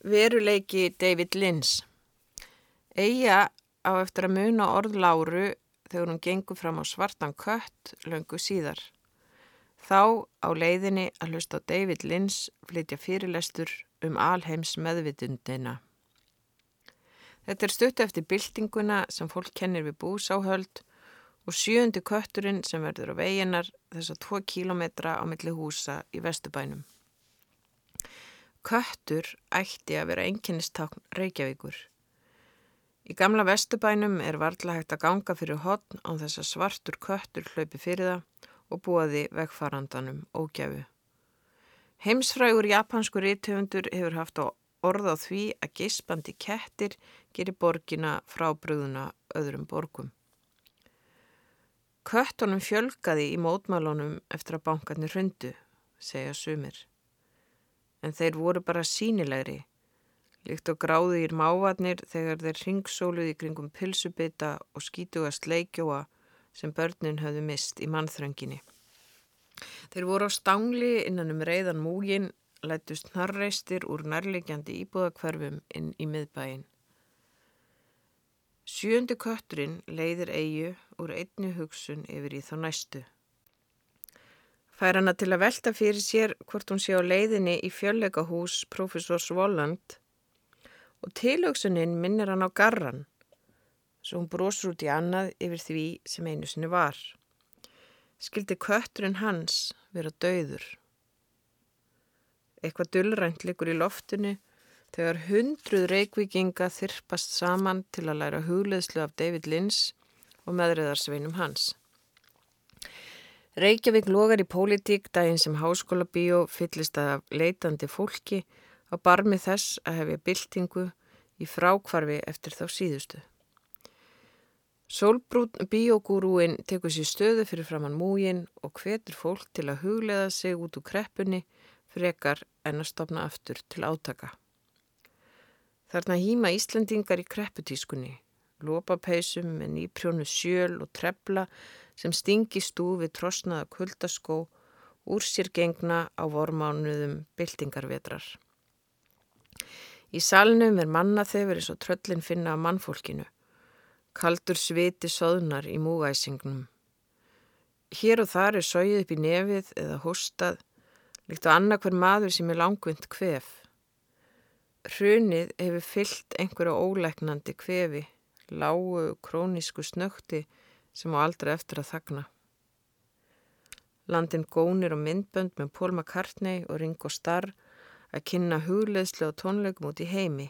Veruleiki David Lynch Eija á eftir að muna orð Láru þegar hún gengur fram á svartan kött löngu síðar. Þá á leiðinni að hlusta á David Lynch flytja fyrirlestur um alheims meðvitundina. Þetta er stutt eftir byltinguna sem fólk kennir við búsáhöld og sjöundi kötturinn sem verður á veginar þess að 2 kílometra á milli húsa í Vestubænum. Köttur ætti að vera enginnistákn Reykjavíkur. Í gamla Vestubænum er varðla hægt að ganga fyrir hotn á þess að svartur köttur hlaupi fyrir það og búaði vegfarandanum ógjafu. Heimsfrægur japansku rítöfundur hefur haft á orð á því að geispandi kettir gerir borgina frá bröðuna öðrum borgum. Köttunum fjölgaði í mótmálunum eftir að bankarnir hrundu, segja sumir en þeir voru bara sínilegri, líkt og gráðir mávarnir þegar þeir ringsóluði kringum pilsubita og skítugast leikjóa sem börnin höfðu mist í mannþrönginni. Þeir voru á stangli innan um reyðan múgin, lætust narreistir úr nærlegjandi íbúðakverfum inn í miðbæin. Sjöndi kötturinn leiðir eigu úr einni hugsun yfir í þá næstu fær hana til að velta fyrir sér hvort hún sé á leiðinni í fjöllegahús profesors Volland og tilöksunin minnir hann á garran svo hún brosur út í annað yfir því sem einu sinni var. Skildi kötturinn hans vera döður. Eitthvað dullrænt likur í loftinu þegar hundruð reikvikinga þyrpast saman til að læra hugleðslu af David Lynch og meðriðarsveinum hans. Reykjavík logar í pólitík daginn sem háskóla bíó fyllist af leitandi fólki á barmi þess að hefja byltingu í frákvarfi eftir þá síðustu. Sólbrún bíógúrúin tekur sér stöðu fyrir framann múgin og hvetur fólk til að huglega sig út úr kreppunni frekar en að stopna aftur til átaka. Þarna hýma Íslandingar í krepputískunni, lópapeisum með nýprjónu sjöl og trefla sem stingi stúfi trosnaða kuldaskó úr sér gengna á vormánuðum byltingarvetrar. Í salnum er manna þegar eins og tröllin finna af mannfólkinu. Kaldur sviti soðnar í múgæsingnum. Hér og þar er sóið upp í nefið eða hóstað, líkt á annarkver maður sem er langvind kvef. Hrunið hefur fyllt einhverja óleiknandi kvefi, lágu krónísku snökti sem á aldrei eftir að þagna. Landin gónir og myndbönd með Paul McCartney og Ringo Starr að kynna hugleðslu og tónleikum út í heimi.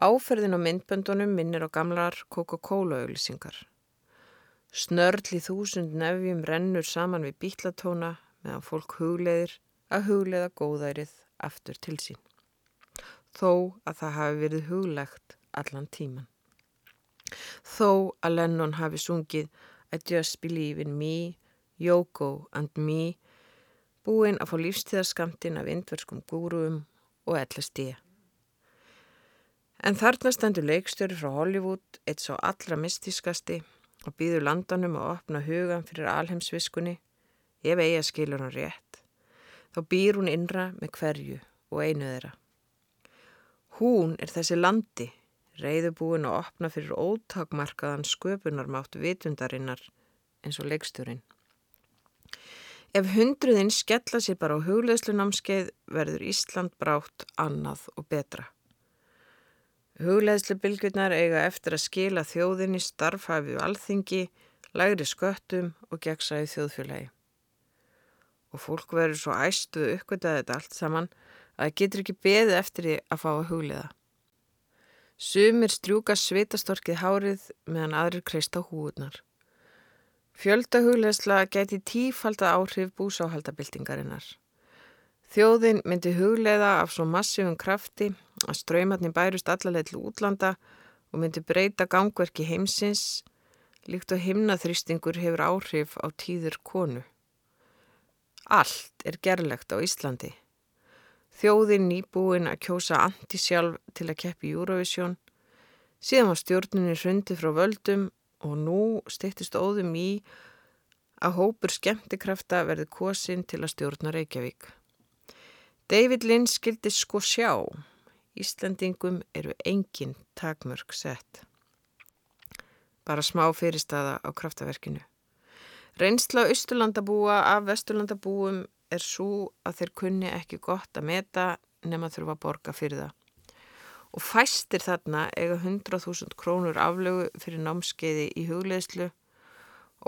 Áferðin á myndböndunum minnir á gamlar Coca-Cola auðlisingar. Snörl í þúsund nefjum rennur saman við bítlatóna meðan fólk hugleðir að hugleða góðærið aftur til sín. Þó að það hafi verið huglegt allan tíman. Þó að Lennon hafi sungið I just believe in me, Yoko and me, búinn að fá lífstíðarskamtinn af indverskum gúruum og ellast ég. En þarna stendur leikstöru frá Hollywood, eitt svo allra mystískasti og býður landanum að opna hugan fyrir alheimsviskunni, ef eiga skilur hann rétt. Þá býr hún innra með hverju og einu þeirra. Hún er þessi landi reyðubúin að opna fyrir ótakmarkaðan sköpunarmátt vitundarinnar eins og leiksturinn. Ef hundruðinn skella sér bara á hugleðslunámskeið verður Ísland brátt annað og betra. Hugleðslubilgurnar eiga eftir að skila þjóðinni starfhæfið alþingi, lægri sköttum og gegsa í þjóðfélagi. Og fólk verður svo æstuð uppgötað þetta allt saman að það getur ekki beðið eftir því að fá að hugleða. Sumir strjúka svitastorkið hárið meðan aðrir kreist á húurnar. Fjöldahugleðsla gæti tífalda áhrif búsáhaldabildingarinnar. Þjóðin myndi hugleða af svo massífum krafti að ströymatni bærust allaleg til útlanda og myndi breyta gangverki heimsins líkt og himnaþrýstingur hefur áhrif á tíður konu. Allt er gerlegt á Íslandi. Þjóðin nýbúin að kjósa antisjálf til að keppi Eurovision. Síðan var stjórnunni hrundi frá völdum og nú stýttist óðum í að hópur skemmtikrafta verði kosin til að stjórna Reykjavík. David Lynn skildi sko sjá. Íslandingum eru engin takmörg sett. Bara smá fyrirstaða á kraftaverkinu. Reynsla austurlandabúa af vesturlandabúum er svo að þeir kunni ekki gott að meta nema þurfa að borga fyrir það. Og fæstir þarna eiga 100.000 krónur aflögu fyrir námskeiði í hugleðslu,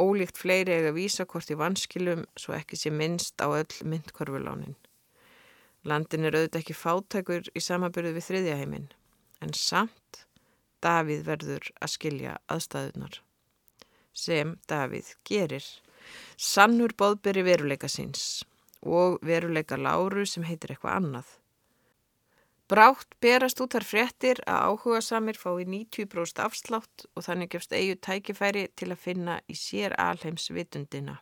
ólíkt fleiri eiga vísakort í vanskilum svo ekki sé minnst á öll myndkorfulánin. Landin er auðvitað ekki fátækur í samabyrðu við þriðjaheimin, en samt Davíð verður að skilja aðstæðunar. Sem Davíð gerir. Sannur boðberi veruleika síns og veruleika láru sem heitir eitthvað annað. Brátt berast út þar fréttir að áhuga samir fái 90% afslátt og þannig gefst eigu tækifæri til að finna í sér alheims vitundina.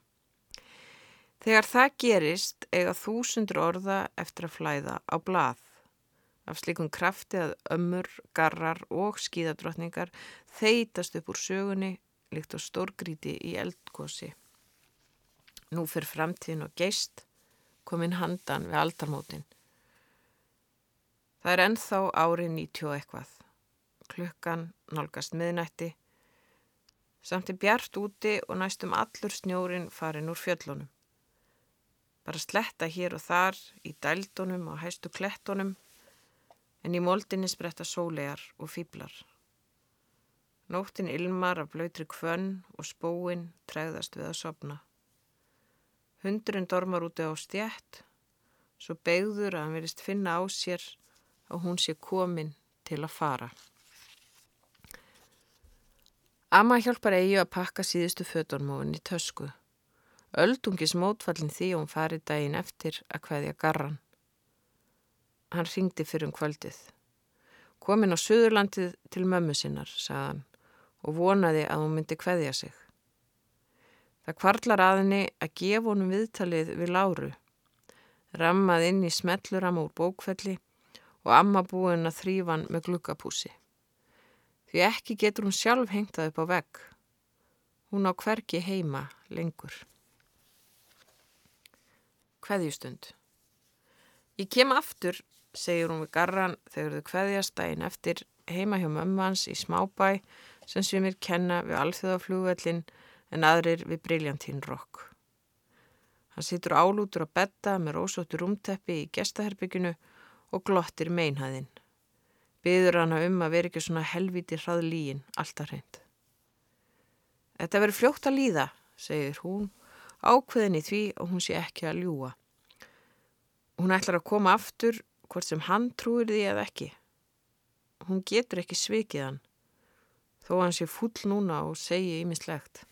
Þegar það gerist eiga þúsundur orða eftir að flæða á blað. Af slikum krafti að ömmur, garrar og skíðadrottningar þeitast upp úr sögunni líkt á stórgríti í eldgósi. Nú fyrir framtíðin og geist kominn handan við aldarmótin. Það er ennþá árið 90 eitthvað. Klukkan nálgast miðnætti. Samt er bjart úti og næstum allur snjórin farin úr fjöllunum bara sletta hér og þar í dældunum og hæstu klettunum en í moldinni spretta sólegar og fýblar. Nóttin ilmar af blöytri kvönn og spóin tregðast við að sopna. Hundurinn dormar úti á stjætt, svo beigður að hann verist finna á sér að hún sé komin til að fara. Amma hjálpar eigi að pakka síðustu fötunmóin í tösku. Öldungis mótfallin því og hún farið daginn eftir að hvaðja garran. Hann ringdi fyrir um kvöldið. Komin á Suðurlandið til mömmu sinnar, sagðan, og vonaði að hún myndi hvaðja sig. Það kvarlar aðinni að gefa honum viðtalið við Láru. Rammað inn í smetluram úr bókfelli og amma búin að þrýfan með glukkapúsi. Því ekki getur hún sjálf hengtað upp á vegg. Hún á hverki heima lengur. Kveðjustund. Ég kem aftur, segir hún við garran þegar þau kveðjast daginn eftir heima hjá mömmans í smábæ sem svimir kenna við alþjóðaflúvellin en aðrir við Briljantín Rock. Hann situr álútur á betta með rósóttur rúmteppi í gestaherbygginu og glottir meinhæðin. Byður hana um að vera ekki svona helviti hrað líin, alltaf hreint. Þetta verður fljótt að líða, segir hún ákveðin í því og hún sé ekki að ljúa. Hún ætlar að koma aftur hvort sem hann trúir því eða ekki. Hún getur ekki svikið hann, þó hann sé full núna og segi ímislegt.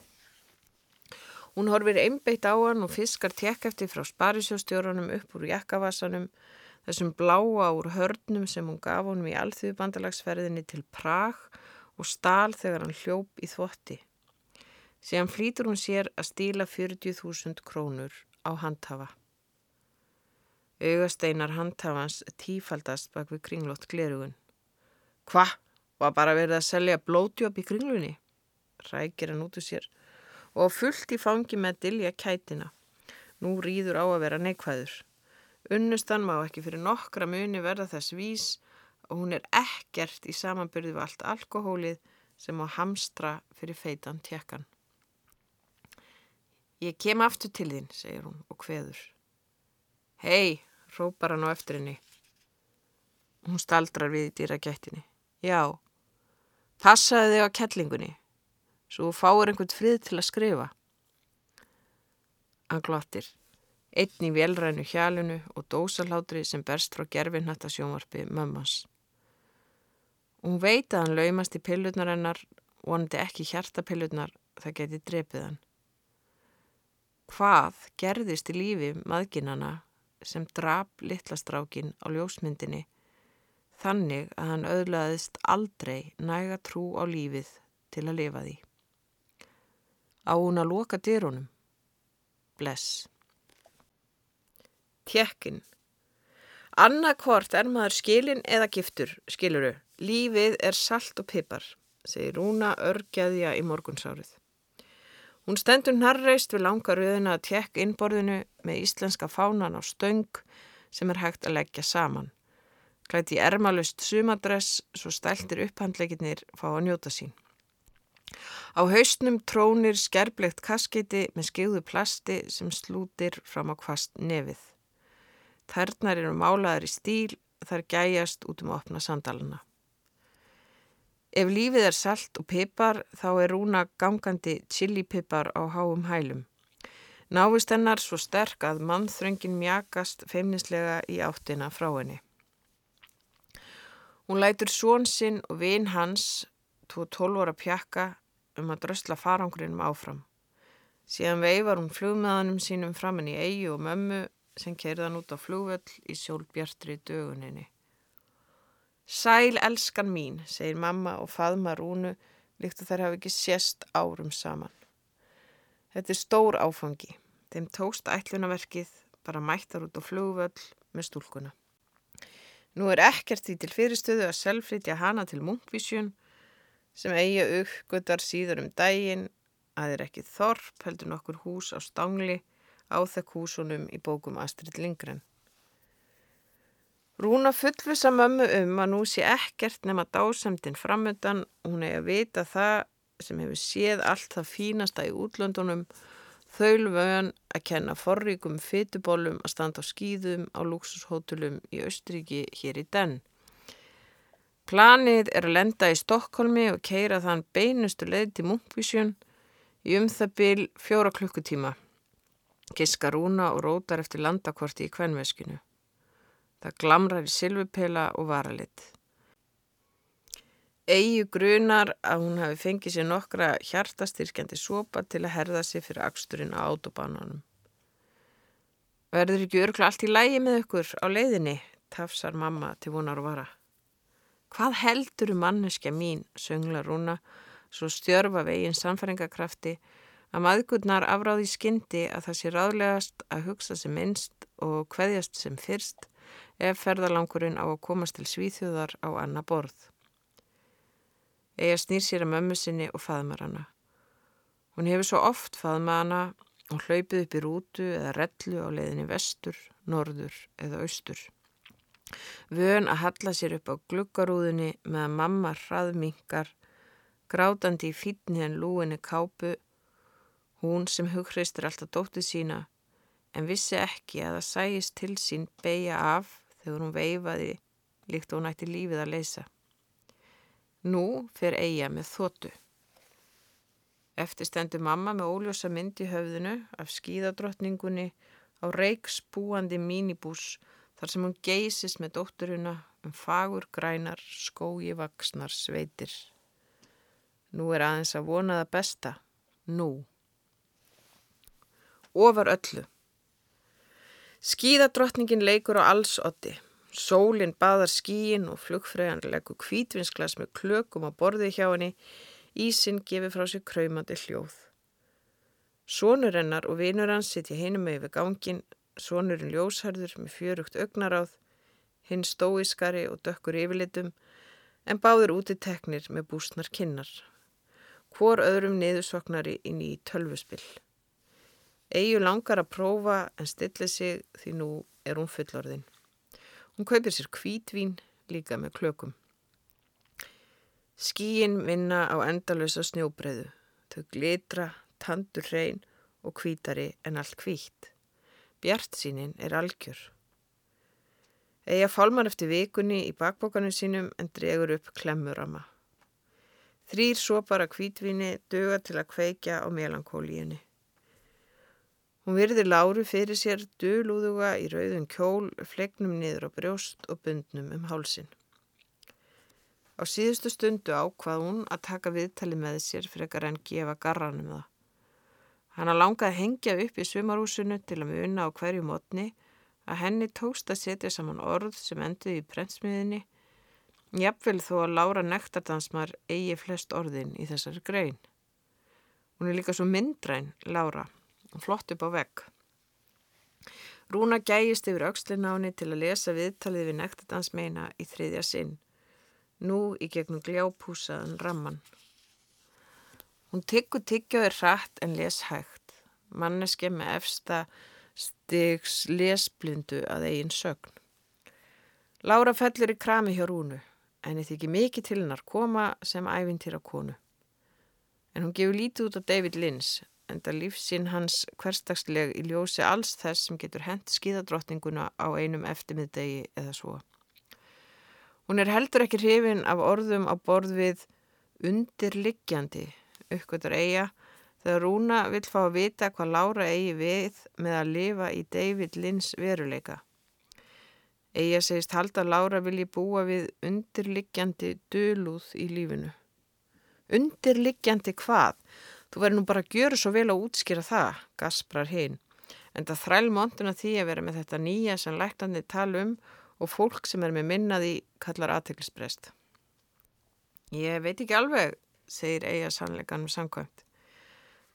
Hún horfir einbeitt á hann og fiskar tekkefti frá sparisjóstjórunum upp úr jakkavasanum, þessum bláa úr hörnum sem hún gaf honum í alþjóðbandalagsferðinni til Prag og stál þegar hann hljóp í þvotti. Síðan flýtur hún sér að stíla 40.000 krónur á handhafa. Augasteinar handhafans tífaldast bak við kringlótt glerugun. Hva? Var bara verið að selja blótjóp í kringlunni? Rækir hann út úr sér og fullt í fangi með dilja kætina. Nú rýður á að vera neikvæður. Unnustan má ekki fyrir nokkra muni verða þess vís og hún er ekkert í samanbyrðu við allt alkohólið sem á hamstra fyrir feitan tjekkan. Ég kem aftur til þín, segir hún og hveður. Hei, rópar hann á eftir henni. Hún staldrar við í dýragættinni. Já, passaði þig á kellingunni, svo fáur einhvern frið til að skrifa. Hann glottir, einn í velrænu hjálunu og dósalátri sem berst frá gerfinnatta sjónvarpi mömmans. Hún veit að hann laumast í pillutnar hennar, vonandi ekki hjartapillutnar, það geti drepið hann hvað gerðist í lífi maðginana sem drap litlastrákin á ljósmyndinni þannig að hann auðlaðist aldrei næga trú á lífið til að lifa því. Á hún að loka dyrunum? Bless. Tjekkin. Annarkvort er maður skilin eða giftur, skiluru. Lífið er salt og pipar, segir Rúna örgjaðja í morgunsárið. Hún stendur narreist við langa rauðina að tjekk innborðinu með íslenska fánan á stöng sem er hægt að leggja saman. Klæti ermalust sumadress svo stæltir upphandleikirnir fá að njóta sín. Á hausnum trónir skerblegt kaskiti með skeiðu plasti sem slútir fram á kvast nefið. Þærnar eru málaðar í stíl þar gæjast út um að opna sandalana. Ef lífið er salt og pipar þá er rúna gangandi chilipipar á háum hælum. Návist hennar svo sterk að mannþröngin mjakast feimnislega í áttina frá henni. Hún lætur són sinn og vin hans, tvo tólvora pjakka, um að drösla farangurinnum áfram. Síðan veifar hún flugmiðanum sínum framann í eigi og mömmu sem keirðan út á flugvöll í sjálfbjartri döguninni. Sæl elskan mín, segir mamma og faðma rúnu líkt að þær hafi ekki sérst árum saman. Þetta er stór áfangi. Þeim tókst ætlunaverkið bara mættar út á flugvöll með stúlkuna. Nú er ekkert því til fyrirstöðu að selfrítja hana til munkvísjun sem eigi uppgötar síður um daginn að er ekki þorp heldur nokkur hús á stangli á þekk húsunum í bókum Astrid Lindgren. Rúna fullvisa mömmu um að nú sé ekkert nema dásamtinn framöndan og hún eigi að vita það sem hefur séð allt það fínasta í útlöndunum þaulvöðan að kenna forríkum fytubólum að standa á skýðum á luxushótulum í Östuríki hér í den. Planið er að lenda í Stokkólmi og keira þann beinustu leið til Munkvísjön í um það byl fjóra klukkutíma. Giska rúna og rótar eftir landakvorti í kvenveskinu. Það glamrar í silvupela og varalit. Eyju grunar að hún hafi fengið sér nokkra hjartastyrkjandi sopa til að herða sig fyrir aksturinn á autobánunum. Verður ekki örgla allt í lægi með ykkur á leiðinni, tafsar mamma til vonar og vara. Hvað heldur manneskja mín, söngla rúna, svo stjörfa veginn samfæringakrafti að maðgurnar afráði skyndi að það sé ráðlegast að hugsa sem minnst og hveðjast sem fyrst ef ferðalangurinn á að komast til svíþjóðar á anna borð. Ega snýr sér að mömmu sinni og faðmar hana. Hún hefur svo oft faðma hana og hlaupið upp í rútu eða rellu á leiðinni vestur, norður eða austur. Vön að halla sér upp á gluggarúðinni með að mamma hraðmingar, grátandi í fítni en lúinni kápu, hún sem hugreistir alltaf dóttið sína, en vissi ekki að það sæist til sín beigja af þegar hún veifaði líkt og hún ætti lífið að leysa. Nú fer eiga með þóttu. Eftir stendur mamma með óljósa mynd í höfðinu af skíðadrottningunni á reiksbúandi mínibús þar sem hún geysist með dótturuna um fagur grænar skói vaksnar sveitir. Nú er aðeins að vona það besta. Nú. Ofar öllu. Skíðadrottningin leikur á allsotti. Sólinn baðar skíin og flugfræðan leggur kvítvinsklas með klökum á borði hjá henni. Ísinn gefur frá sér kræmandi hljóð. Sónur hennar og vinur hans sitja heinum með yfir gangin Sónurinn ljósharður með fjörugt augnaráð, hinn stóiskari og dökkur yfirlitum en báður úti teknir með búsnar kinnar. Hvor öðrum niðursoknari inn í tölvuspill. Eyju langar að prófa en stilli sig því nú er hún fullorðin. Hún kaupir sér kvítvín líka með klökum. Skíin vinna á endalösa snjóbreðu. Þau glitra, tandur hrein og kvítari en allt kvítt. Bjart sínin er algjör. Eða fálmar eftir vikunni í bakbókanu sínum en dregur upp klemmurama. Þrýr sopar að kvítvinni döga til að kveikja á melankólíunni. Hún virðir láru fyrir sér dölúðuga í rauðun kjól, flegnum niður á brjóst og bundnum um hálsin. Á síðustu stundu ákvað hún að taka viðtali með sér frekar en gefa garranum það. Hanna langaði að hengja upp í sumarúsinu til að muna á hverju mótni að henni tókst að setja saman orð sem endiði í prentsmiðinni, jafnvel þó að Lára Nektardansmar eigi flest orðin í þessari grein. Hún er líka svo myndræn, Lára, flott upp á vegg. Rúna gæjist yfir aukslinnáni til að lesa viðtalið við Nektardansmeina í þriðja sinn, nú í gegnum gljápúsaðan ramman. Hún tyggur tyggjaður hratt en les hægt. Manneski með efsta stigs lesblindu að eigin sögn. Lára fellur í krami hjá Rúnu, en þið ekki mikið til hennar koma sem æfintýra konu. En hún gefur lítið út á David Lynns, en það lífsinn hans hverstagsleg í ljósi alls þess sem getur hent skíðadrottninguna á einum eftirmiðdegi eða svo. Hún er heldur ekki hrifin af orðum á borð við undirliggjandi, uppgötur eiga, þegar Rúna vil fá að vita hvað Lára eigi við með að lifa í David Lynns veruleika. Eiga segist halda að Lára vilji búa við undirliggjandi dölúð í lífinu. Undirliggjandi hvað? Þú verður nú bara að gjöra svo vel að útskýra það, gasprar hinn. En það þræl montuna því að vera með þetta nýja sem læktandi tala um og fólk sem er með minnaði kallar aðteglisbreyst. Ég veit ekki alveg, segir eiga sannleikanum samkvæmt.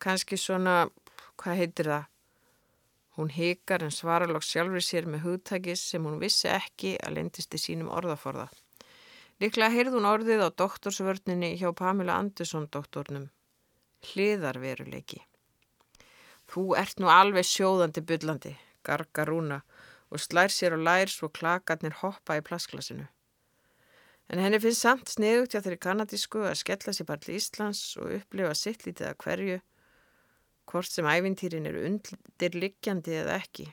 Kanski svona, hvað heitir það? Hún hikar en svarar lóks sjálfur sér með hugtækis sem hún vissi ekki að lendist í sínum orðaforða. Líklega heyrð hún orðið á doktorsvörninni hjá Pamela Andersson doktornum. Hliðarveruleiki. Þú ert nú alveg sjóðandi byllandi, gargar Rúna og slær sér og lær svo klakarnir hoppa í plasklasinu. En henni finnst samt sniðugt hjá þeirri kanadísku að skella sér bara til Íslands og upplifa sitt lítið að hverju, hvort sem ævintýrin eru undirliggjandi eða ekki.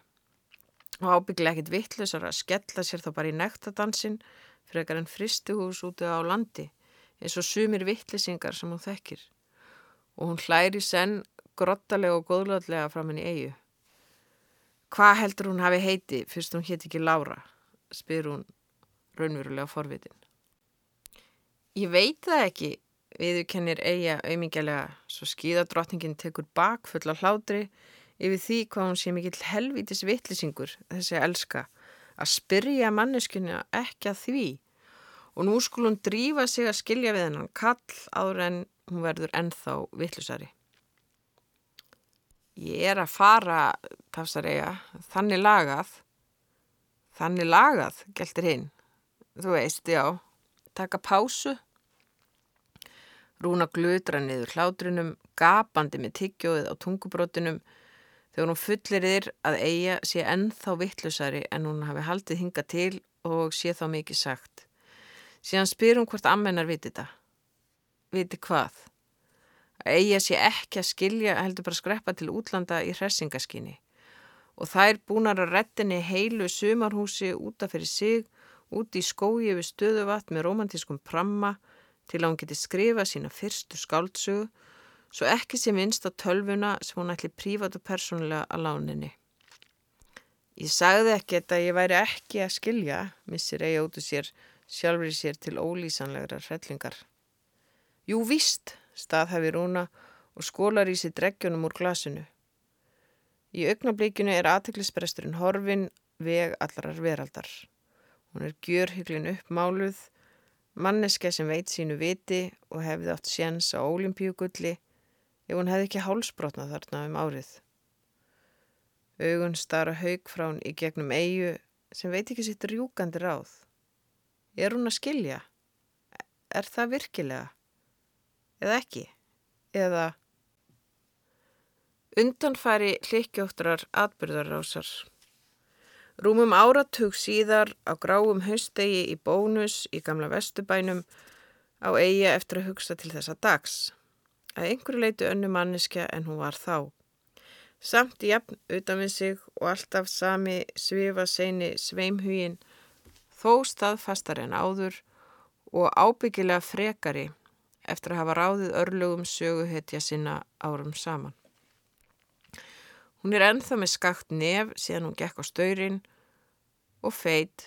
Og ábygglega ekkit vittlusar að skella sér þá bara í nektadansin frekar en fristuhús úti á landi, eins og sumir vittlisingar sem hún þekkir. Og hún hlæri senn grottalega og góðlöðlega fram henni eigu. Hvað heldur hún hafi heiti fyrst hún hétt ekki Lára, spyr hún raunverulega forvitin. Ég veit það ekki, viðurkennir eiga auðmingjalega, svo skíðadrottningin tekur bakfull á hlátri yfir því hvað hún sé mikill helvítis vittlisingur, þessi elska, að spyrja manneskuna ekki að því. Og nú skul hún drífa sig að skilja við hennan kall áður en hún verður ennþá vittlusari. Ég er að fara, tafsar eiga, þannig lagað, þannig lagað, geltir hinn, þú veist, já, taka pásu Rúna glutra niður hlátrinum, gapandi með tyggjóið á tungubrótinum þegar hún fullir yfir að eiga sé ennþá vittlusari en hún hafi haldið hinga til og sé þá mikið sagt. Síðan spyr hún hvort ammennar viti þetta. Viti hvað? Að eiga sé ekki að skilja heldur bara skreppa til útlanda í hressingaskinni og þær búnar að rettinni heilu sumarhúsi útaf fyrir sig, úti í skói við stöðuvat með romantískum pramma til að hún geti skrifa sína fyrstu skáldsögu svo ekki sé minnst á tölvuna sem hún ætli prívat og persónulega að láninni. Ég sagði ekki að ég væri ekki að skilja, missir eigi úr sér, sjálfur sér til ólýsanlegra hrellingar. Jú víst, staðhæfi Rúna og skólar í sér dreggjónum úr glasinu. Í augnablíkinu er aðtiklisbresturinn horfin veg allarar veraldar. Hún er gjörhyglin uppmáluð Manneske sem veit sínu viti og hefði átt séns á ólimpíugulli ef hún hefði ekki hálsbrotnað þarna um árið. Augun stara haug frá hún í gegnum eigu sem veit ekki sitt rjúkandi ráð. Er hún að skilja? Er það virkilega? Eða ekki? Eða undanfæri hlikkjóttrar atbyrðarrásar? Rúmum áratug síðar á gráum haustegi í bónus í gamla vestubænum á eiga eftir að hugsa til þessa dags. Að einhverju leitu önnu manneskja en hún var þá. Samt jafn utan við sig og alltaf sami svifa seini sveimhugin þó staðfastar en áður og ábyggilega frekari eftir að hafa ráðið örlugum söguhetja sinna árum saman. Hún er enþá með skakt nef síðan hún gekk á stöyrin og feit,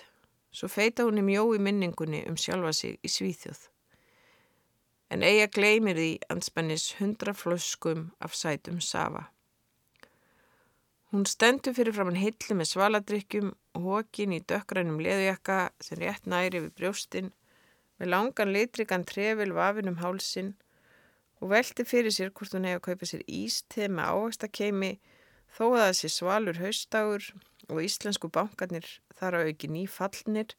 svo feita hún í mjói minningunni um sjálfa sig í svíþjóð. En eiga gleymir því anspennis hundra flöskum af sætum safa. Hún stendur fyrir fram hann hilli með svaladrykkjum og hókin í dökkrænum leðujakka sem rétt næri við brjóstinn með langan litrikan trefil vafin um hálsin og velti fyrir sér hvort hún hefði að kaupa sér ísteð með áherstakemi Þó að þessi svalur haustagur og íslensku bankarnir þar á auki nýfallnir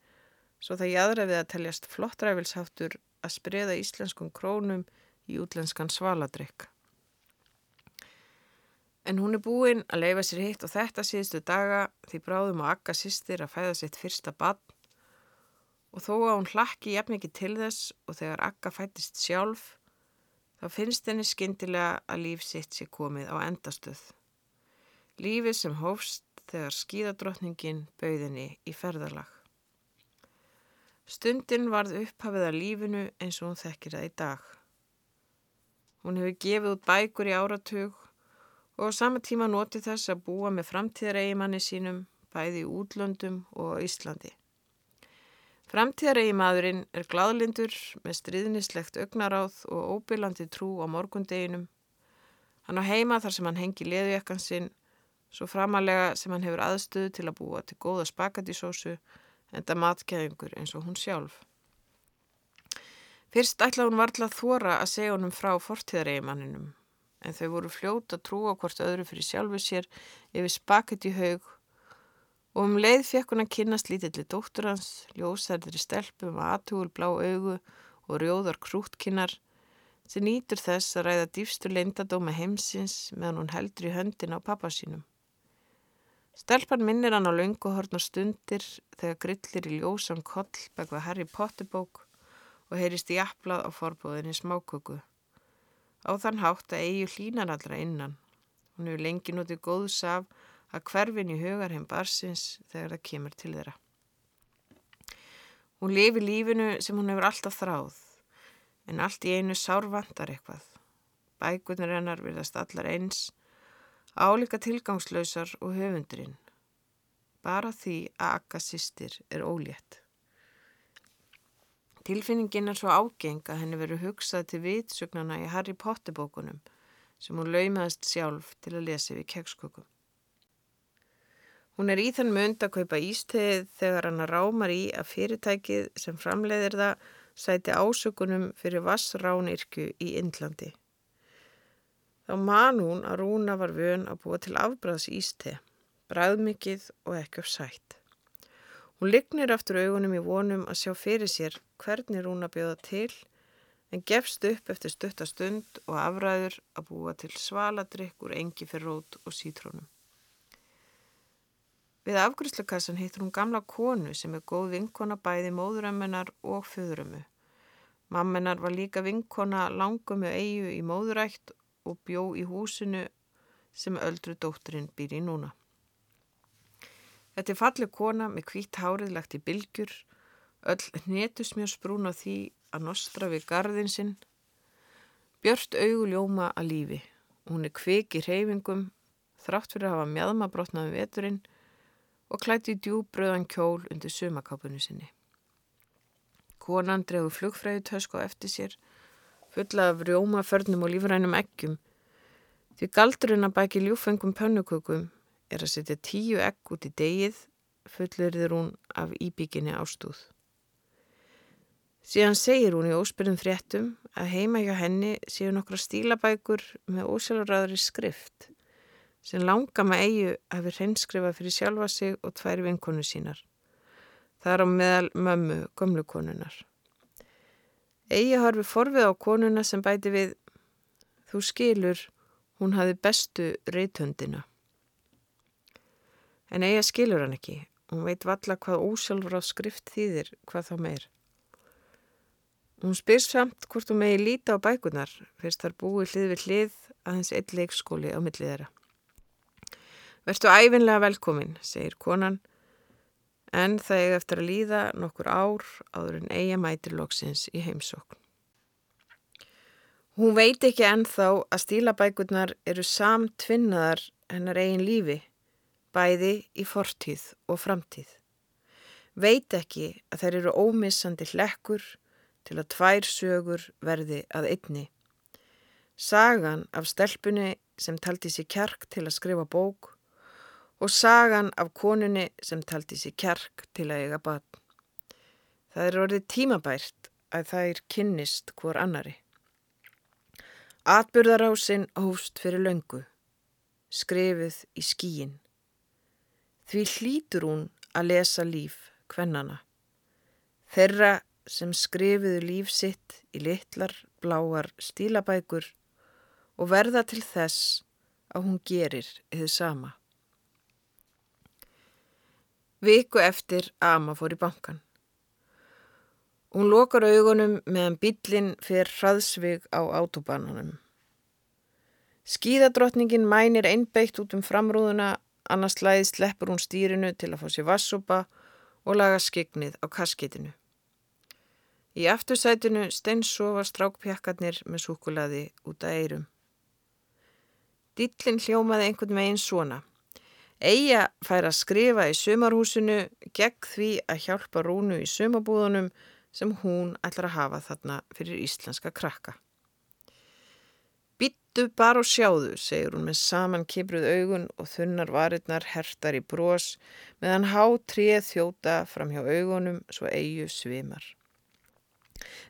svo það jæðra við að teljast flottræfilsháttur að spreða íslenskum krónum í útlenskan svaladrykk. En hún er búinn að leifa sér hitt og þetta síðustu daga því bráðum á akka sýstir að fæða sitt fyrsta bann Og þó að hún hlakki jafn ekki til þess og þegar Akka fættist sjálf, þá finnst henni skindilega að líf sitt sé komið á endastöð. Lífið sem hófst þegar skíðadrottningin bauðinni í ferðarlag. Stundin varð upphafið að lífinu eins og hún þekkir það í dag. Hún hefur gefið út bækur í áratug og á sama tíma notið þess að búa með framtíðareigimanni sínum bæði í útlöndum og á Íslandi. Framtíðareigimadurinn er gladlindur með stríðnislegt augnaráð og óbyrlandi trú á morgundeginum. Hann á heima þar sem hann hengi leðujakkan sinn, svo framalega sem hann hefur aðstöðu til að búa til góða spakatísósu en það matgæðingur eins og hún sjálf. Fyrst ætla hún varðla þóra að segja honum frá fortíðareigimanninum en þau voru fljóta að trúa hvort öðru fyrir sjálfu sér yfir spaket í haug og um leið fekk hún að kynast lítilli dóttur hans, ljósærðri stelpum að aðtúul blá augu og rjóðar krútkinnar sem nýtur þess að ræða dýfstu leindadóma heimsins meðan hún heldur í höndin á pappa sínum. Stelpan minnir hann á launguhornar stundir þegar grillir í ljósan koll við Harry Potter bók og heyrist í applað á forbóðinni smáköku. Á þann hátt að eigi hlínan allra innan. Hún hefur lengi notið góðs af að hverfin í hugar heim barsins þegar það kemur til þeirra. Hún lifi lífinu sem hún hefur alltaf þráð, en allt í einu sárvandar eitthvað. Bækunar hennar virðast allar eins, álíka tilgangslausar og höfundurinn. Bara því að akka sýstir er ólétt. Tilfinningin er svo ágeng að henni veru hugsað til vitsögnana í Harry Potter bókunum sem hún laumaðist sjálf til að lesa við kekskökum. Hún er í þann mönd að kaupa ístegið þegar hann rámar í að fyrirtækið sem framleiðir það sæti ásökunum fyrir vassránirkju í Indlandi. Þá man hún að Rúna var vön að búa til afbræðs ísteg, bræðmikið og ekki af sætt. Hún lignir aftur augunum í vonum að sjá fyrir sér hvernig Rúna bjóða til en gefst upp eftir stuttastund og afræður að búa til svaladrykk úr engi fyrir rót og sítrónum. Við afgrysslukassan hittur hún gamla konu sem er góð vinkona bæði móðurömmunar og föðurömmu. Mammenar var líka vinkona langum með eigu í móðurætt og bjó í húsinu sem öldru dótturinn býr í núna. Þetta er fallið kona með kvítt hárið lagt í bylgjur, öll hnetusmjörsbrún á því að nostra við gardin sinn. Björnt auguljóma að lífi. Hún er kvik í reyfingum, þrátt fyrir að hafa mjadmabrotnaði veturinn og klæti í djúbröðan kjól undir sumakápunni sinni. Konan drefur flugfræðu tösku á eftir sér, fulla af rjómaförnum og lífrænum eggjum, því galdurinn að bæki ljúfengum pönnukökum er að setja tíu egg út í degið, fullurður hún af íbygginni ástúð. Síðan segir hún í óspyrðum fréttum að heima hjá henni séu nokkra stílabækur með ósjálfraðri skrift sem langa með eigu hafi hreinskrifa fyrir sjálfa sig og tvær vinkonu sínar. Það er á meðal mömmu, gömlukonunar. Egi harfi forfið á konuna sem bæti við Þú skilur, hún hafi bestu reythöndina. En eiga skilur hann ekki. Hún veit valla hvað ósjálfur á skrift þýðir, hvað þá meir. Hún spyr samt hvort hún megi líta á bækunar, fyrst þar búi hlið við hlið að hans eitt leikskóli á millið þeirra. Vertu æfinlega velkomin, segir konan, en það er eftir að líða nokkur ár áður en eiga mætir loksins í heimsókn. Hún veit ekki ennþá að stílabækurnar eru samtvinnaðar hennar eigin lífi bæði í fortíð og framtíð. Veit ekki að þær eru ómissandi hlekkur til að tvær sögur verði að einni. Sagan af stelpunni sem taldi sér kjark til að skrifa bók og sagan af konunni sem taldi sér kjark til að eiga batn. Það er orðið tímabært að þær kynnist hvor annari. Atbyrðarásinn hófst fyrir löngu, skrifið í skíin. Því hlýtur hún að lesa líf kvennana. Þeirra sem skrifiðu líf sitt í litlar bláar stílabækur og verða til þess að hún gerir þið sama. Viku eftir Ama fór í bankan. Hún lokar augunum meðan bílinn fyrir hraðsvig á autobanunum. Skíðadrottningin mænir einbeitt út um framrúðuna, annars slæði sleppur hún stýrinu til að fá sér vassopa og laga skiknið á kaskitinu. Í aftursætinu steinsofa strákpjakkarnir með súkulaði út að eirum. Dillin hljómaði einhvern veginn svona. Eija fær að skrifa í sumarhúsinu gegn því að hjálpa Rúnu í sumabúðunum sem hún ætlar að hafa þarna fyrir íslenska krakka. Bittu bara og sjáðu, segir hún með saman kipruð augun og þunnar varirnar hertar í brós meðan há trið þjóta fram hjá augunum svo eigu svimar.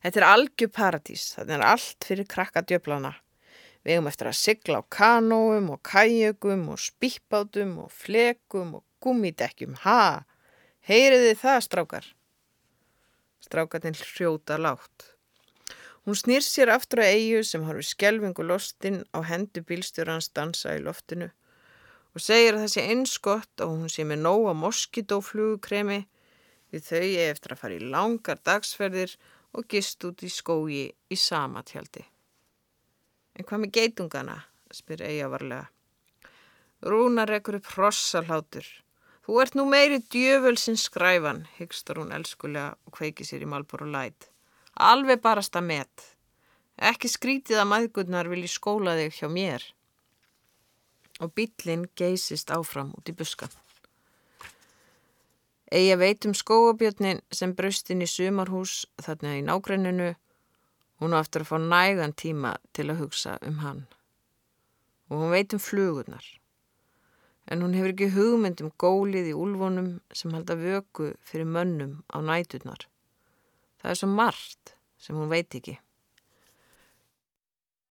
Þetta er algjör paradís, þetta er allt fyrir krakka djöflana. Við hefum eftir að sigla á kanóum og kæjögum og spýppátum og flekum og gummidekkjum. Ha! Heyriði það, strákar? Strákarnir hrjóta látt. Hún snýr sér aftur á eigu sem harfi skjelvingu lostinn á hendu bílstjórans dansa í loftinu og segir að það sé einskott og hún sé með nóga moskidóflugukremi við þau eftir að fara í langar dagsferðir og gist út í skógi í sama tjaldi. En hvað með geitungana? spyr Eija varlega. Rúna rekur upp hrossalhátur. Þú ert nú meiri djöfölsinn skræfan, hyggstar hún elskulega og kveiki sér í malbor og læt. Alveg barasta met. Ekki skrítið að maðgurnar vilji skóla þig hjá mér. Og bílinn geysist áfram út í buskan. Eija veit um skóabjörnin sem braustinn í sumarhús þarna í nágrenninu Hún á eftir að fá nægan tíma til að hugsa um hann. Og hún veit um flugurnar. En hún hefur ekki hugmynd um gólið í úlvonum sem halda vöku fyrir mönnum á næturnar. Það er svo margt sem hún veit ekki.